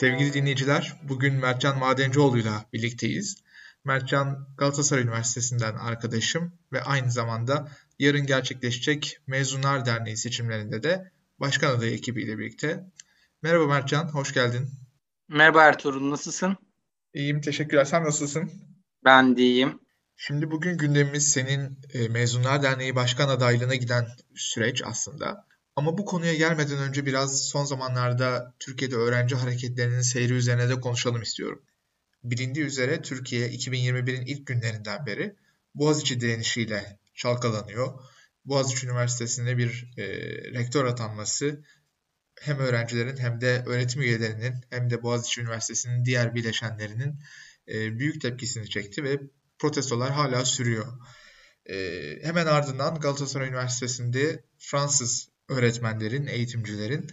Sevgili dinleyiciler, bugün Mertcan Madencioğlu'yla birlikteyiz. Mertcan Galatasaray Üniversitesi'nden arkadaşım ve aynı zamanda yarın gerçekleşecek Mezunlar Derneği seçimlerinde de başkan adayı ekibiyle birlikte. Merhaba Mertcan, hoş geldin. Merhaba Ertuğrul, nasılsın? İyiyim, teşekkürler. Sen nasılsın? Ben de iyiyim. Şimdi bugün gündemimiz senin e, Mezunlar Derneği başkan adaylığına giden süreç aslında. Ama bu konuya gelmeden önce biraz son zamanlarda Türkiye'de öğrenci hareketlerinin seyri üzerine de konuşalım istiyorum. Bilindiği üzere Türkiye 2021'in ilk günlerinden beri Boğaziçi direnişiyle çalkalanıyor. Boğaziçi Üniversitesi'nde bir e, rektör atanması hem öğrencilerin hem de öğretim üyelerinin hem de Boğaziçi Üniversitesi'nin diğer bileşenlerinin e, büyük tepkisini çekti ve protestolar hala sürüyor. E, hemen ardından Galatasaray Üniversitesi'nde Fransız öğretmenlerin, eğitimcilerin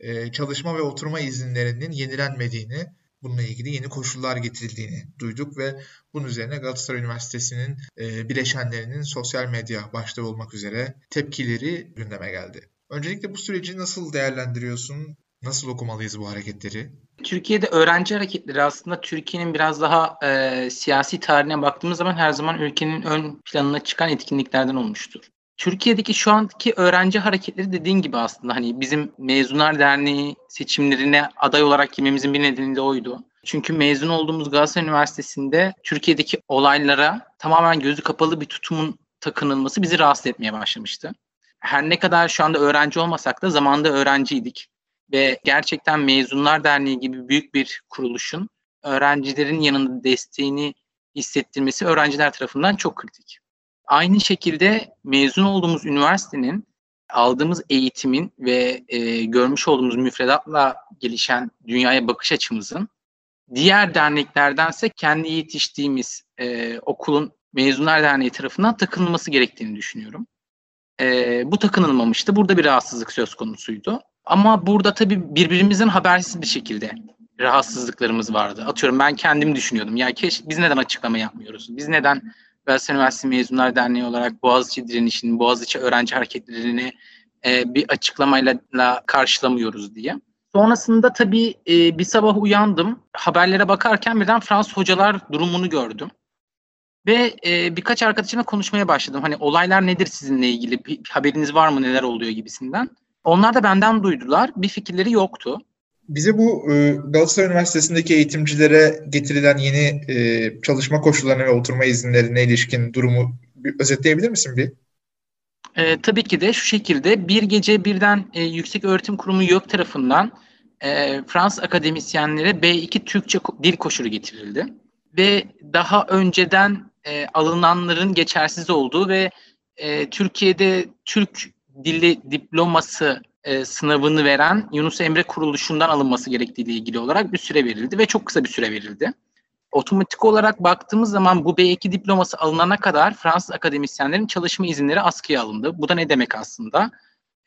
e, çalışma ve oturma izinlerinin yenilenmediğini, bununla ilgili yeni koşullar getirildiğini duyduk ve bunun üzerine Galatasaray Üniversitesi'nin e, bileşenlerinin sosyal medya başta olmak üzere tepkileri gündeme geldi. Öncelikle bu süreci nasıl değerlendiriyorsun? Nasıl okumalıyız bu hareketleri? Türkiye'de öğrenci hareketleri aslında Türkiye'nin biraz daha e, siyasi tarihine baktığımız zaman her zaman ülkenin ön planına çıkan etkinliklerden olmuştur. Türkiye'deki şu anki öğrenci hareketleri dediğin gibi aslında hani bizim Mezunlar Derneği seçimlerine aday olarak girmemizin bir nedeni de oydu. Çünkü mezun olduğumuz Galatasaray Üniversitesi'nde Türkiye'deki olaylara tamamen gözü kapalı bir tutumun takınılması bizi rahatsız etmeye başlamıştı. Her ne kadar şu anda öğrenci olmasak da zamanda öğrenciydik. Ve gerçekten Mezunlar Derneği gibi büyük bir kuruluşun öğrencilerin yanında desteğini hissettirmesi öğrenciler tarafından çok kritik. Aynı şekilde mezun olduğumuz üniversitenin aldığımız eğitimin ve e, görmüş olduğumuz müfredatla gelişen dünyaya bakış açımızın diğer derneklerdense kendi yetiştiğimiz e, okulun Mezunlar Derneği tarafından takınılması gerektiğini düşünüyorum. E, bu takınılmamıştı. Burada bir rahatsızlık söz konusuydu. Ama burada tabii birbirimizin habersiz bir şekilde rahatsızlıklarımız vardı. Atıyorum ben kendim düşünüyordum. Ya keş biz neden açıklama yapmıyoruz? Biz neden Galatasaray Üniversitesi Mezunlar Derneği olarak Boğaziçi direnişini, Boğaziçi öğrenci hareketlerini e, bir açıklamayla karşılamıyoruz diye. Sonrasında tabii e, bir sabah uyandım. Haberlere bakarken birden Fransız hocalar durumunu gördüm. Ve e, birkaç arkadaşımla konuşmaya başladım. Hani olaylar nedir sizinle ilgili? Bir haberiniz var mı neler oluyor gibisinden. Onlar da benden duydular. Bir fikirleri yoktu. Bize bu e, Galatasaray Üniversitesi'ndeki eğitimcilere getirilen yeni e, çalışma koşullarına ve oturma izinlerine ilişkin durumu bir özetleyebilir misin bir? E, tabii ki de şu şekilde bir gece birden e, Yüksek Öğretim Kurumu YÖK tarafından e, Fransız akademisyenlere B2 Türkçe dil koşulu getirildi. Ve daha önceden e, alınanların geçersiz olduğu ve e, Türkiye'de Türk dili diploması e, sınavını veren Yunus Emre Kuruluşu'ndan alınması gerektiği ile ilgili olarak bir süre verildi ve çok kısa bir süre verildi. Otomatik olarak baktığımız zaman bu B2 diploması alınana kadar Fransız akademisyenlerin çalışma izinleri askıya alındı. Bu da ne demek aslında?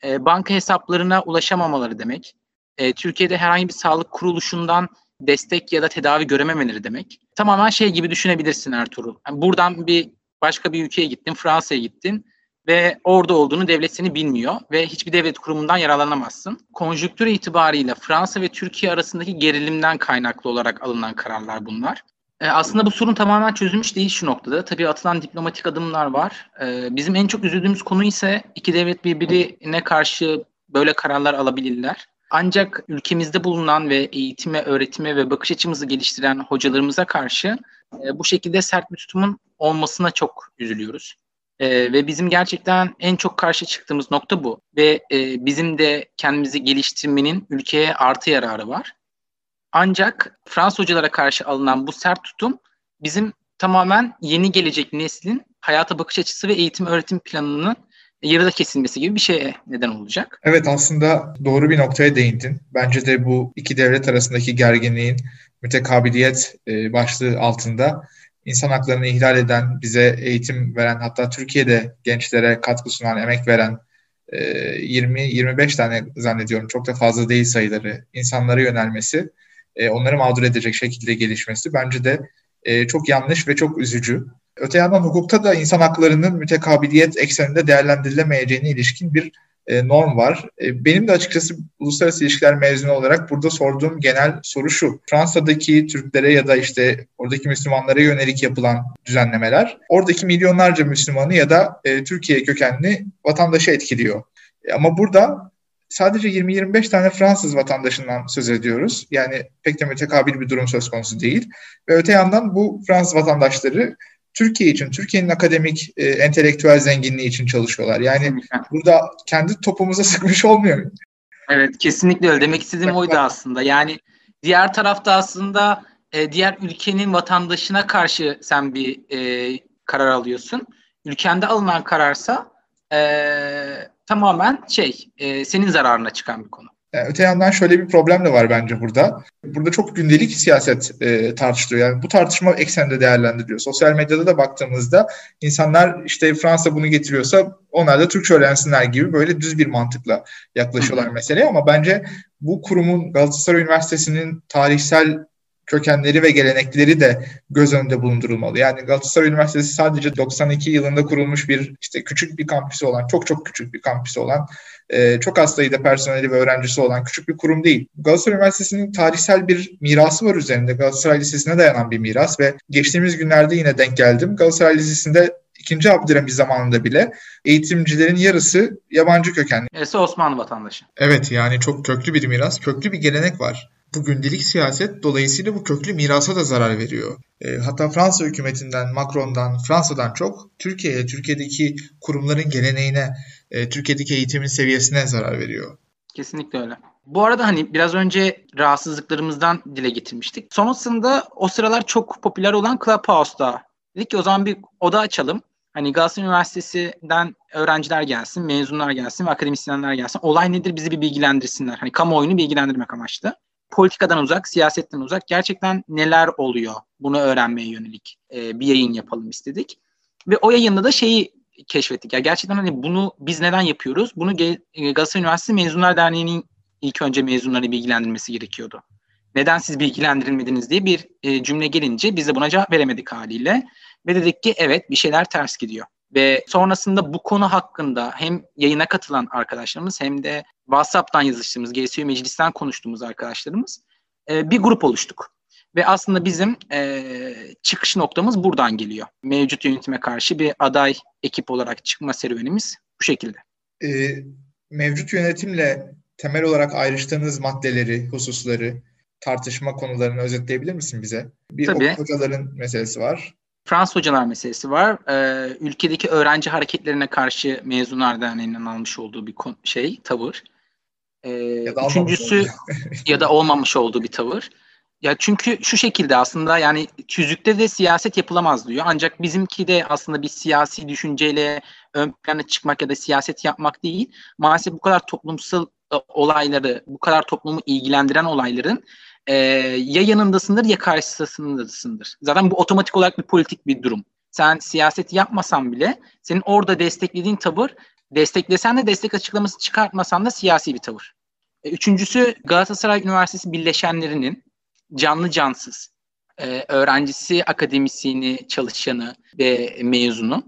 E, banka hesaplarına ulaşamamaları demek. E, Türkiye'de herhangi bir sağlık kuruluşundan destek ya da tedavi görememeleri demek. Tamamen şey gibi düşünebilirsin Ertuğrul. Yani buradan bir başka bir ülkeye gittin, Fransa'ya gittin ve orada olduğunu devlet seni bilmiyor ve hiçbir devlet kurumundan yararlanamazsın. Konjüktür itibariyle Fransa ve Türkiye arasındaki gerilimden kaynaklı olarak alınan kararlar bunlar. E, aslında bu sorun tamamen çözülmüş değil şu noktada. Tabii atılan diplomatik adımlar var. E, bizim en çok üzüldüğümüz konu ise iki devlet birbirine karşı böyle kararlar alabilirler. Ancak ülkemizde bulunan ve eğitime, öğretime ve bakış açımızı geliştiren hocalarımıza karşı e, bu şekilde sert bir tutumun olmasına çok üzülüyoruz. E, ve bizim gerçekten en çok karşı çıktığımız nokta bu. Ve e, bizim de kendimizi geliştirmenin ülkeye artı yararı var. Ancak Fransız hocalara karşı alınan bu sert tutum bizim tamamen yeni gelecek neslin hayata bakış açısı ve eğitim öğretim planının yarıda kesilmesi gibi bir şeye neden olacak. Evet aslında doğru bir noktaya değindin. Bence de bu iki devlet arasındaki gerginliğin mütekabiliyet e, başlığı altında insan haklarını ihlal eden, bize eğitim veren hatta Türkiye'de gençlere katkı sunan, emek veren 20-25 e, tane zannediyorum çok da fazla değil sayıları insanlara yönelmesi, e, onları mağdur edecek şekilde gelişmesi bence de e, çok yanlış ve çok üzücü. Öte yandan hukukta da insan haklarının mütekabiliyet ekseninde değerlendirilemeyeceğine ilişkin bir e, norm var. E, benim de açıkçası uluslararası ilişkiler mezunu olarak burada sorduğum genel soru şu. Fransa'daki Türklere ya da işte oradaki Müslümanlara yönelik yapılan düzenlemeler oradaki milyonlarca Müslümanı ya da e, Türkiye kökenli vatandaşı etkiliyor. Ama burada sadece 20-25 tane Fransız vatandaşından söz ediyoruz. Yani pek de mütekabil bir durum söz konusu değil. Ve öte yandan bu Fransız vatandaşları Türkiye için, Türkiye'nin akademik e, entelektüel zenginliği için çalışıyorlar. Yani burada kendi topumuza sıkmış olmuyor. Evet, kesinlikle öyle. Demek istediğim oydu aslında. Yani diğer tarafta aslında e, diğer ülkenin vatandaşına karşı sen bir e, karar alıyorsun. Ülkende alınan kararsa e, tamamen şey, e, senin zararına çıkan bir konu. Yani öte yandan şöyle bir problem de var bence burada. Burada çok gündelik siyaset e, tartışılıyor. Yani bu tartışma eksende değerlendiriliyor. Sosyal medyada da baktığımızda insanlar işte Fransa bunu getiriyorsa onlar da Türkçe öğrensinler gibi böyle düz bir mantıkla yaklaşıyorlar meseleye ama bence bu kurumun Galatasaray Üniversitesi'nin tarihsel kökenleri ve gelenekleri de göz önünde bulundurulmalı. Yani Galatasaray Üniversitesi sadece 92 yılında kurulmuş bir işte küçük bir kampüsü olan, çok çok küçük bir kampüsü olan, e, çok az sayıda personeli ve öğrencisi olan küçük bir kurum değil. Galatasaray Üniversitesi'nin tarihsel bir mirası var üzerinde. Galatasaray Lisesi'ne dayanan bir miras ve geçtiğimiz günlerde yine denk geldim. Galatasaray Lisesi'nde ikinci Abdülhamit zamanında bile eğitimcilerin yarısı yabancı kökenli. Yarısı Osmanlı vatandaşı. Evet yani çok köklü bir miras, köklü bir gelenek var. Bu gündelik siyaset dolayısıyla bu köklü mirasa da zarar veriyor. E, hatta Fransa hükümetinden, Macron'dan, Fransa'dan çok Türkiye'ye, Türkiye'deki kurumların geleneğine, e, Türkiye'deki eğitimin seviyesine zarar veriyor. Kesinlikle öyle. Bu arada hani biraz önce rahatsızlıklarımızdan dile getirmiştik. Sonrasında o sıralar çok popüler olan Clubhouse'da dedik ki o zaman bir oda açalım. Hani Galatasaray Üniversitesi'nden öğrenciler gelsin, mezunlar gelsin ve akademisyenler gelsin. Olay nedir bizi bir bilgilendirsinler. Hani kamuoyunu bilgilendirmek amaçlı politikadan uzak, siyasetten uzak gerçekten neler oluyor bunu öğrenmeye yönelik e, bir yayın yapalım istedik. Ve o yayında da şeyi keşfettik. Ya gerçekten hani bunu biz neden yapıyoruz? Bunu e, Galatasaray Üniversitesi Mezunlar Derneği'nin ilk önce mezunları bilgilendirmesi gerekiyordu. Neden siz bilgilendirilmediniz diye bir e, cümle gelince biz de buna cevap veremedik haliyle. Ve dedik ki evet bir şeyler ters gidiyor. Ve sonrasında bu konu hakkında hem yayına katılan arkadaşlarımız hem de WhatsApp'tan yazıştığımız, GSU Meclis'ten konuştuğumuz arkadaşlarımız e, bir grup oluştuk. Ve aslında bizim e, çıkış noktamız buradan geliyor. Mevcut yönetime karşı bir aday ekip olarak çıkma serüvenimiz bu şekilde. E, mevcut yönetimle temel olarak ayrıştığınız maddeleri, hususları, tartışma konularını özetleyebilir misin bize? Bir Tabii. hocaların meselesi var. Fransız hocalar meselesi var. Ee, ülkedeki öğrenci hareketlerine karşı Mezunlar Derneği'nin almış olduğu bir şey, tavır. Ee, ya da üçüncüsü ya da olmamış olduğu bir tavır. Ya çünkü şu şekilde aslında yani tüzükte de siyaset yapılamaz diyor. Ancak bizimki de aslında bir siyasi düşünceyle ön plana çıkmak ya da siyaset yapmak değil. Maalesef bu kadar toplumsal e, olayları, bu kadar toplumu ilgilendiren olayların e, ya yanındasındır ya karşısındasındır. Zaten bu otomatik olarak bir politik bir durum. Sen siyaset yapmasan bile senin orada desteklediğin tavır desteklesen de destek açıklaması çıkartmasan da siyasi bir tavır. E, üçüncüsü Galatasaray Üniversitesi birleşenlerinin canlı cansız e, öğrencisi, akademisyeni, çalışanı ve mezunu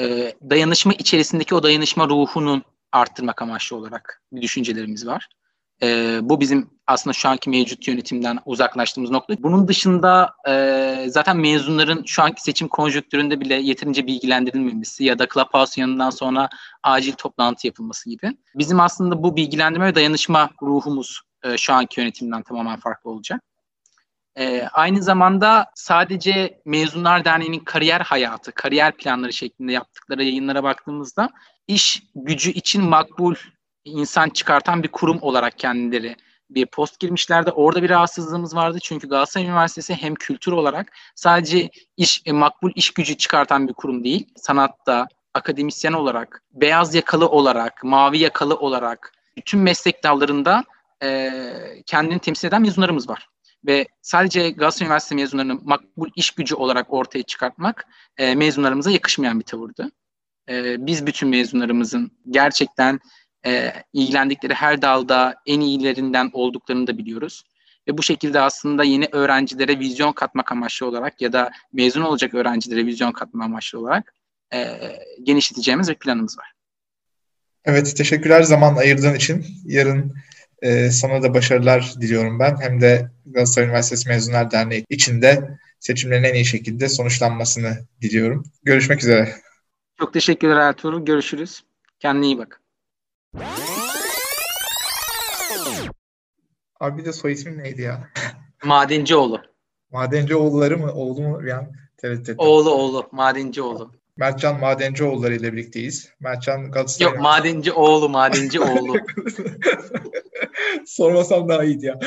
e, dayanışma içerisindeki o dayanışma ruhunun arttırmak amaçlı olarak bir düşüncelerimiz var. E, bu bizim aslında şu anki mevcut yönetimden uzaklaştığımız nokta. Bunun dışında e, zaten mezunların şu anki seçim konjonktüründe bile yeterince bilgilendirilmemesi ya da Clubhouse yanından sonra acil toplantı yapılması gibi. Bizim aslında bu bilgilendirme ve dayanışma ruhumuz e, şu anki yönetimden tamamen farklı olacak. E, aynı zamanda sadece Mezunlar Derneği'nin kariyer hayatı, kariyer planları şeklinde yaptıkları yayınlara baktığımızda iş gücü için makbul insan çıkartan bir kurum olarak kendileri bir post girmişlerdi. Orada bir rahatsızlığımız vardı. Çünkü Galatasaray Üniversitesi hem kültür olarak sadece iş e, makbul iş gücü çıkartan bir kurum değil. Sanatta, akademisyen olarak, beyaz yakalı olarak, mavi yakalı olarak bütün meslek dallarında e, kendini temsil eden mezunlarımız var. Ve sadece Galatasaray Üniversitesi mezunlarını makbul iş gücü olarak ortaya çıkartmak e, mezunlarımıza yakışmayan bir tavırdı. E, biz bütün mezunlarımızın gerçekten e, ilgilendikleri her dalda en iyilerinden olduklarını da biliyoruz. Ve bu şekilde aslında yeni öğrencilere vizyon katmak amaçlı olarak ya da mezun olacak öğrencilere vizyon katma amaçlı olarak e, genişleteceğimiz bir planımız var. Evet, teşekkürler zaman ayırdığın için. Yarın e, sana da başarılar diliyorum ben. Hem de Galatasaray Üniversitesi Mezunlar Derneği içinde seçimlerin en iyi şekilde sonuçlanmasını diliyorum. Görüşmek üzere. Çok teşekkürler Ertuğrul. Görüşürüz. Kendine iyi bak. Abi bir de soy ismin neydi ya? Madencioğlu. Madencioğulları mı? Oğlu mu? An tereddüt ettim. Oğlu oğlu. Madencioğlu. Mertcan Madencioğulları ile birlikteyiz. Mertcan Galatasaray... Yok madenci oğlu, madenci oğlu. Sormasam daha iyiydi ya.